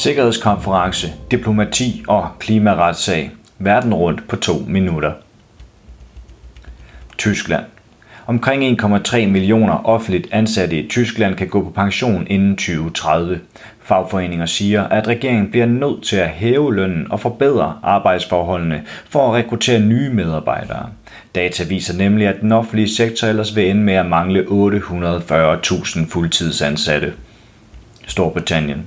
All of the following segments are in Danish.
Sikkerhedskonference, diplomati og klimaretssag. Verden rundt på to minutter. Tyskland. Omkring 1,3 millioner offentligt ansatte i Tyskland kan gå på pension inden 2030. Fagforeninger siger, at regeringen bliver nødt til at hæve lønnen og forbedre arbejdsforholdene for at rekruttere nye medarbejdere. Data viser nemlig, at den offentlige sektor ellers vil ende med at mangle 840.000 fuldtidsansatte. Storbritannien.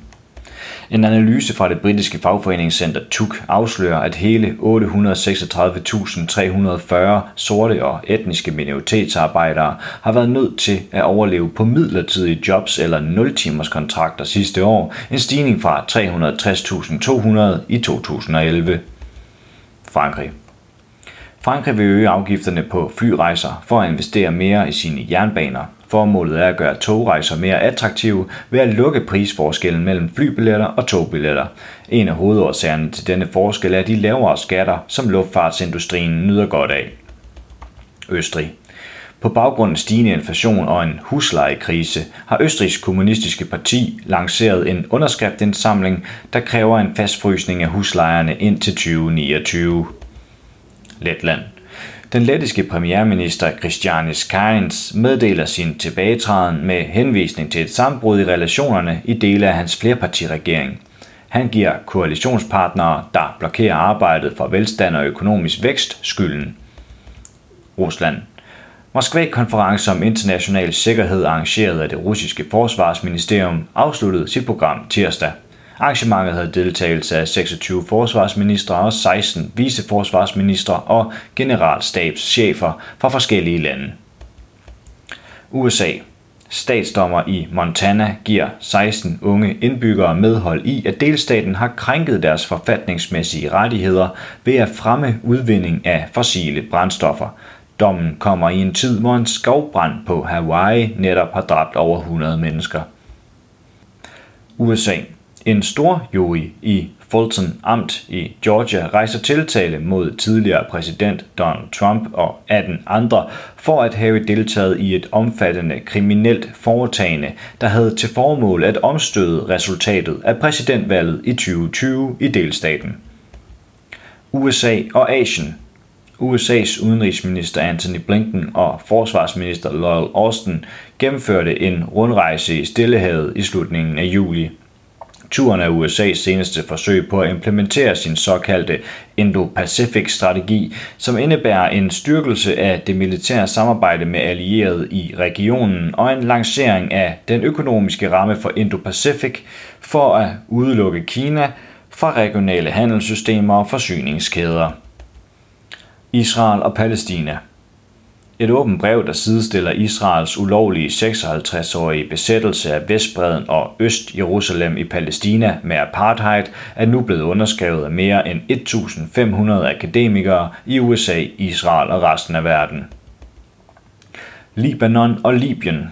En analyse fra det britiske fagforeningscenter TUC afslører, at hele 836.340 sorte og etniske minoritetsarbejdere har været nødt til at overleve på midlertidige jobs eller 0-timers kontrakter sidste år, en stigning fra 360.200 i 2011. Frankrig. Frankrig vil øge afgifterne på flyrejser for at investere mere i sine jernbaner. Formålet er at gøre togrejser mere attraktive ved at lukke prisforskellen mellem flybilletter og togbilletter. En af hovedårsagerne til denne forskel er de lavere skatter, som luftfartsindustrien nyder godt af. Østrig. På baggrund af stigende inflation og en huslejekrise har Østrigs kommunistiske parti lanceret en underskriftindsamling, der kræver en fastfrysning af huslejerne indtil 2029. Letland. Den lettiske premierminister Christianis Karins meddeler sin tilbagetræden med henvisning til et sammenbrud i relationerne i dele af hans flerpartiregering. Han giver koalitionspartnere, der blokerer arbejdet for velstand og økonomisk vækst, skylden. Rusland. Moskva-konference om international sikkerhed arrangeret af det russiske forsvarsministerium afsluttede sit program tirsdag. Arrangementet havde deltagelse af 26 forsvarsministre og 16 viceforsvarsministre og generalstabschefer fra forskellige lande. USA. Statsdommer i Montana giver 16 unge indbyggere medhold i, at delstaten har krænket deres forfatningsmæssige rettigheder ved at fremme udvinding af fossile brændstoffer. Dommen kommer i en tid, hvor en skovbrand på Hawaii netop har dræbt over 100 mennesker. USA. En stor jury i Fulton Amt i Georgia rejser tiltale mod tidligere præsident Donald Trump og 18 andre for at have deltaget i et omfattende kriminelt foretagende, der havde til formål at omstøde resultatet af præsidentvalget i 2020 i delstaten. USA og Asien USA's udenrigsminister Anthony Blinken og forsvarsminister Lloyd Austin gennemførte en rundrejse i Stillehavet i slutningen af juli Turen af USA's seneste forsøg på at implementere sin såkaldte Indo-Pacific-strategi, som indebærer en styrkelse af det militære samarbejde med allierede i regionen og en lancering af den økonomiske ramme for Indo-Pacific for at udelukke Kina fra regionale handelssystemer og forsyningskæder. Israel og Palæstina – et åbent brev, der sidestiller Israels ulovlige 56-årige besættelse af Vestbreden og Øst-Jerusalem i Palæstina med apartheid, er nu blevet underskrevet af mere end 1.500 akademikere i USA, Israel og resten af verden. Libanon og Libyen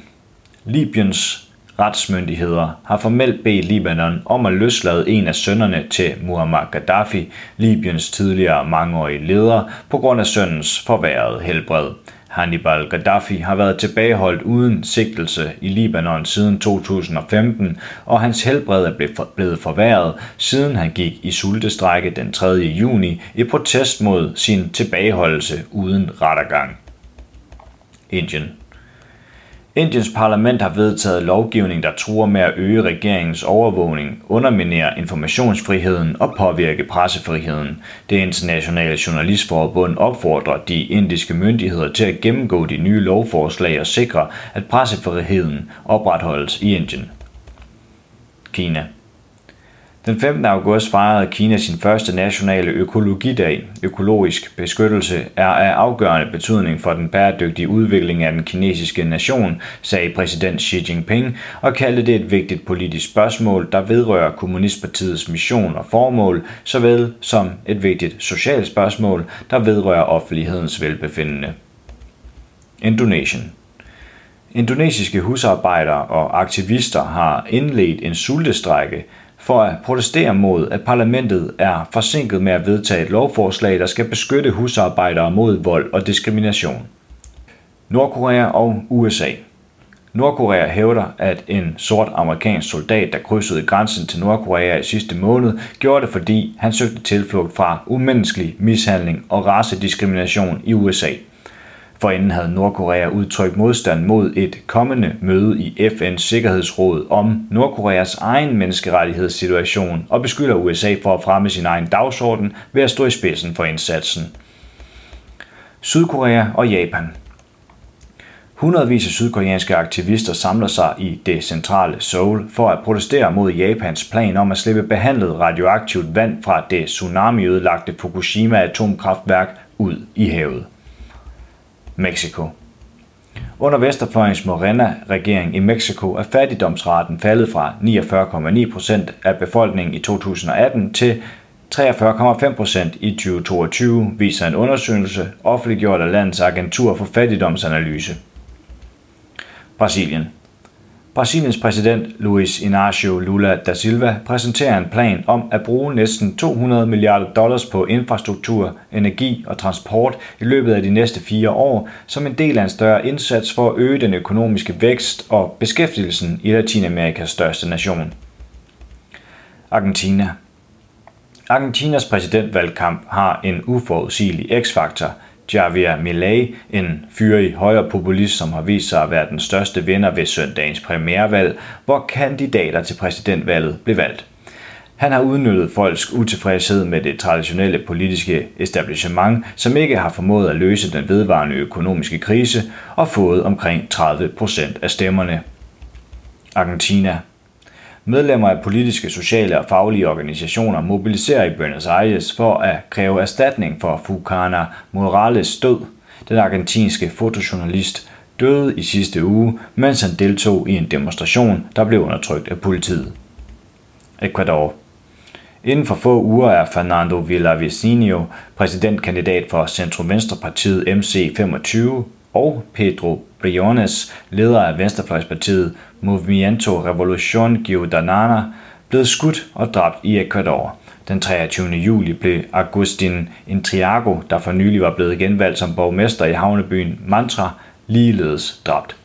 Libyens retsmyndigheder har formelt bedt Libanon om at løslade en af sønnerne til Muammar Gaddafi, Libyens tidligere mangeårige leder, på grund af sønnens forværrede helbred. Hannibal Gaddafi har været tilbageholdt uden sigtelse i Libanon siden 2015, og hans helbred er blevet forværret, siden han gik i sultestrække den 3. juni i protest mod sin tilbageholdelse uden rettergang. Indien Indiens parlament har vedtaget lovgivning, der truer med at øge regeringens overvågning, underminere informationsfriheden og påvirke pressefriheden. Det internationale journalistforbund opfordrer de indiske myndigheder til at gennemgå de nye lovforslag og sikre, at pressefriheden opretholdes i Indien. Kina den 15. august fejrede Kina sin første nationale økologidag. Økologisk beskyttelse er af afgørende betydning for den bæredygtige udvikling af den kinesiske nation, sagde præsident Xi Jinping og kaldte det et vigtigt politisk spørgsmål, der vedrører Kommunistpartiets mission og formål, såvel som et vigtigt socialt spørgsmål, der vedrører offentlighedens velbefindende. Indonesien Indonesiske husarbejdere og aktivister har indledt en sultestrække, for at protestere mod, at parlamentet er forsinket med at vedtage et lovforslag, der skal beskytte husarbejdere mod vold og diskrimination. Nordkorea og USA. Nordkorea hævder, at en sort amerikansk soldat, der krydsede grænsen til Nordkorea i sidste måned, gjorde det, fordi han søgte tilflugt fra umenneskelig mishandling og racediskrimination i USA. Forinden havde Nordkorea udtrykt modstand mod et kommende møde i FN's Sikkerhedsråd om Nordkoreas egen menneskerettighedssituation og beskylder USA for at fremme sin egen dagsorden ved at stå i spidsen for indsatsen. Sydkorea og Japan Hundredvis af sydkoreanske aktivister samler sig i det centrale Seoul for at protestere mod Japans plan om at slippe behandlet radioaktivt vand fra det tsunami-ødelagte Fukushima atomkraftværk ud i havet. Mexico under Vesterfløjens Morena-regering i Mexico er fattigdomsraten faldet fra 49,9% af befolkningen i 2018 til 43,5% i 2022, viser en undersøgelse offentliggjort af landets agentur for fattigdomsanalyse. Brasilien. Brasiliens præsident Luiz Inácio Lula da Silva præsenterer en plan om at bruge næsten 200 milliarder dollars på infrastruktur, energi og transport i løbet af de næste fire år som en del af en større indsats for at øge den økonomiske vækst og beskæftigelsen i Latinamerikas største nation. Argentina. Argentinas præsidentvalgkamp har en uforudsigelig x-faktor – Javier Milei, en fyrig højrepopulist, som har vist sig at være den største vinder ved søndagens primærvalg, hvor kandidater til præsidentvalget blev valgt. Han har udnyttet folks utilfredshed med det traditionelle politiske establishment, som ikke har formået at løse den vedvarende økonomiske krise og fået omkring 30 procent af stemmerne. Argentina Medlemmer af politiske, sociale og faglige organisationer mobiliserer i Buenos Aires for at kræve erstatning for Fucana Morales død. Den argentinske fotojournalist døde i sidste uge, mens han deltog i en demonstration, der blev undertrykt af politiet. Ecuador Inden for få uger er Fernando Villavicencio præsidentkandidat for Centrum-Venstre-partiet MC25 og Pedro Briones, leder af Venstrefløjspartiet Movimiento Revolución Ciudadana, blevet skudt og dræbt i Ecuador. Den 23. juli blev Agustin Intriago, der for nylig var blevet genvalgt som borgmester i havnebyen Mantra, ligeledes dræbt.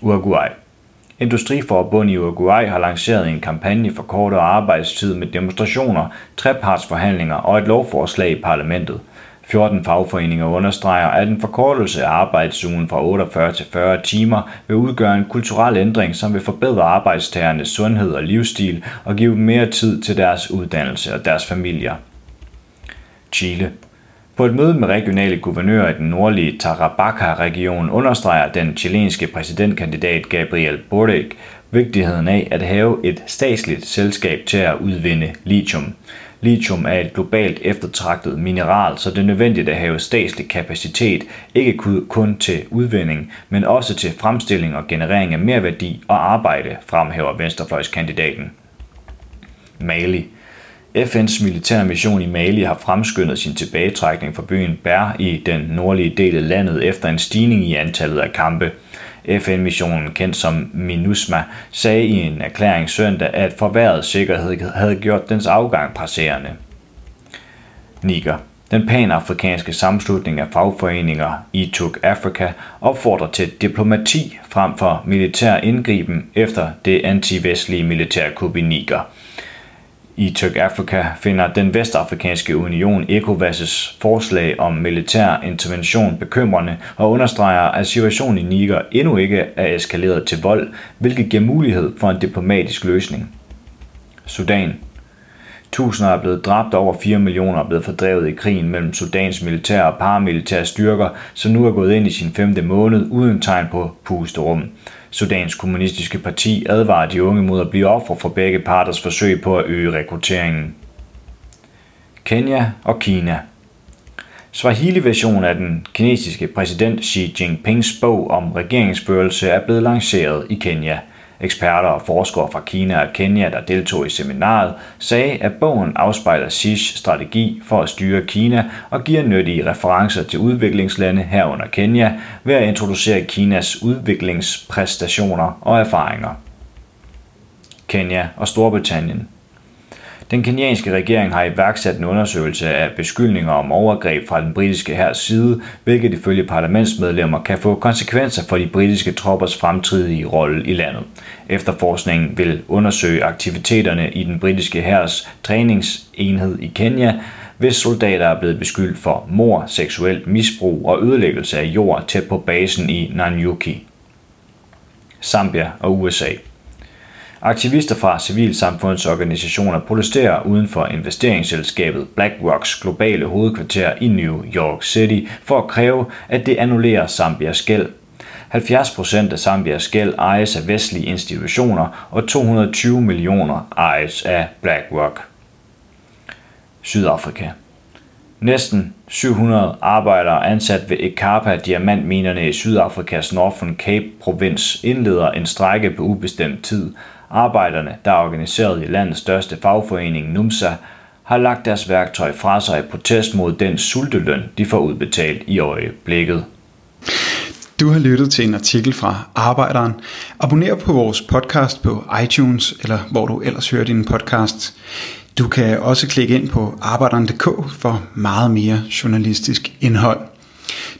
Uruguay Industriforbundet i Uruguay har lanceret en kampagne for kortere arbejdstid med demonstrationer, trepartsforhandlinger og et lovforslag i parlamentet – 14 fagforeninger understreger, at en forkortelse af arbejdsugen fra 48 til 40 timer vil udgøre en kulturel ændring, som vil forbedre arbejdstagernes sundhed og livsstil og give dem mere tid til deres uddannelse og deres familier. Chile på et møde med regionale guvernører i den nordlige Tarapacá-region understreger den chilenske præsidentkandidat Gabriel Boric vigtigheden af at have et statsligt selskab til at udvinde lithium. Lithium er et globalt eftertragtet mineral, så det er nødvendigt at have statslig kapacitet, ikke kun til udvinding, men også til fremstilling og generering af merværdi og arbejde, fremhæver venstrefløjskandidaten. Mali FN's militære mission i Mali har fremskyndet sin tilbagetrækning fra byen Bær i den nordlige del af landet efter en stigning i antallet af kampe. FN-missionen, kendt som MINUSMA, sagde i en erklæring søndag, at forværret sikkerhed havde gjort dens afgang presserende. Niger. Den panafrikanske sammenslutning af fagforeninger i Tuk Africa opfordrer til diplomati frem for militær indgriben efter det antivestlige militærkup i Niger – i Tyrk Afrika finder den Vestafrikanske Union ECOWAS' forslag om militær intervention bekymrende og understreger, at situationen i Niger endnu ikke er eskaleret til vold, hvilket giver mulighed for en diplomatisk løsning. Sudan Tusinder er blevet dræbt, og over 4 millioner er blevet fordrevet i krigen mellem Sudans militære og paramilitære styrker, som nu er gået ind i sin femte måned uden tegn på pusterum. Sudans kommunistiske parti advarer de unge mod at blive ofre for begge parters forsøg på at øge rekrutteringen. Kenya og Kina Swahili-versionen af den kinesiske præsident Xi Jinpings bog om regeringsførelse er blevet lanceret i Kenya – Eksperter og forskere fra Kina og Kenya, der deltog i seminaret, sagde, at bogen afspejler Xi's strategi for at styre Kina og giver nyttige referencer til udviklingslande herunder Kenya ved at introducere Kinas udviklingspræstationer og erfaringer. Kenya og Storbritannien den kenyanske regering har iværksat en undersøgelse af beskyldninger om overgreb fra den britiske hærs side, hvilket ifølge parlamentsmedlemmer kan få konsekvenser for de britiske troppers fremtidige rolle i landet. Efterforskningen vil undersøge aktiviteterne i den britiske hærs træningsenhed i Kenya, hvis soldater er blevet beskyldt for mor, seksuelt misbrug og ødelæggelse af jord tæt på basen i Nanyuki. Zambia og USA. Aktivister fra civilsamfundsorganisationer protesterer uden for investeringsselskabet BlackRocks globale hovedkvarter i New York City for at kræve, at det annullerer Zambias gæld. 70% af Zambias gæld ejes af vestlige institutioner, og 220 millioner ejes af BlackRock. Sydafrika. Næsten 700 arbejdere ansat ved Ekapa diamantminerne i Sydafrikas Northern Cape provins indleder en strække på ubestemt tid. Arbejderne, der er organiseret i landets største fagforening NUMSA, har lagt deres værktøj fra sig i protest mod den sulteløn, de får udbetalt i øjeblikket. Du har lyttet til en artikel fra Arbejderen. Abonner på vores podcast på iTunes, eller hvor du ellers hører din podcast. Du kan også klikke ind på arbejderen.dk for meget mere journalistisk indhold.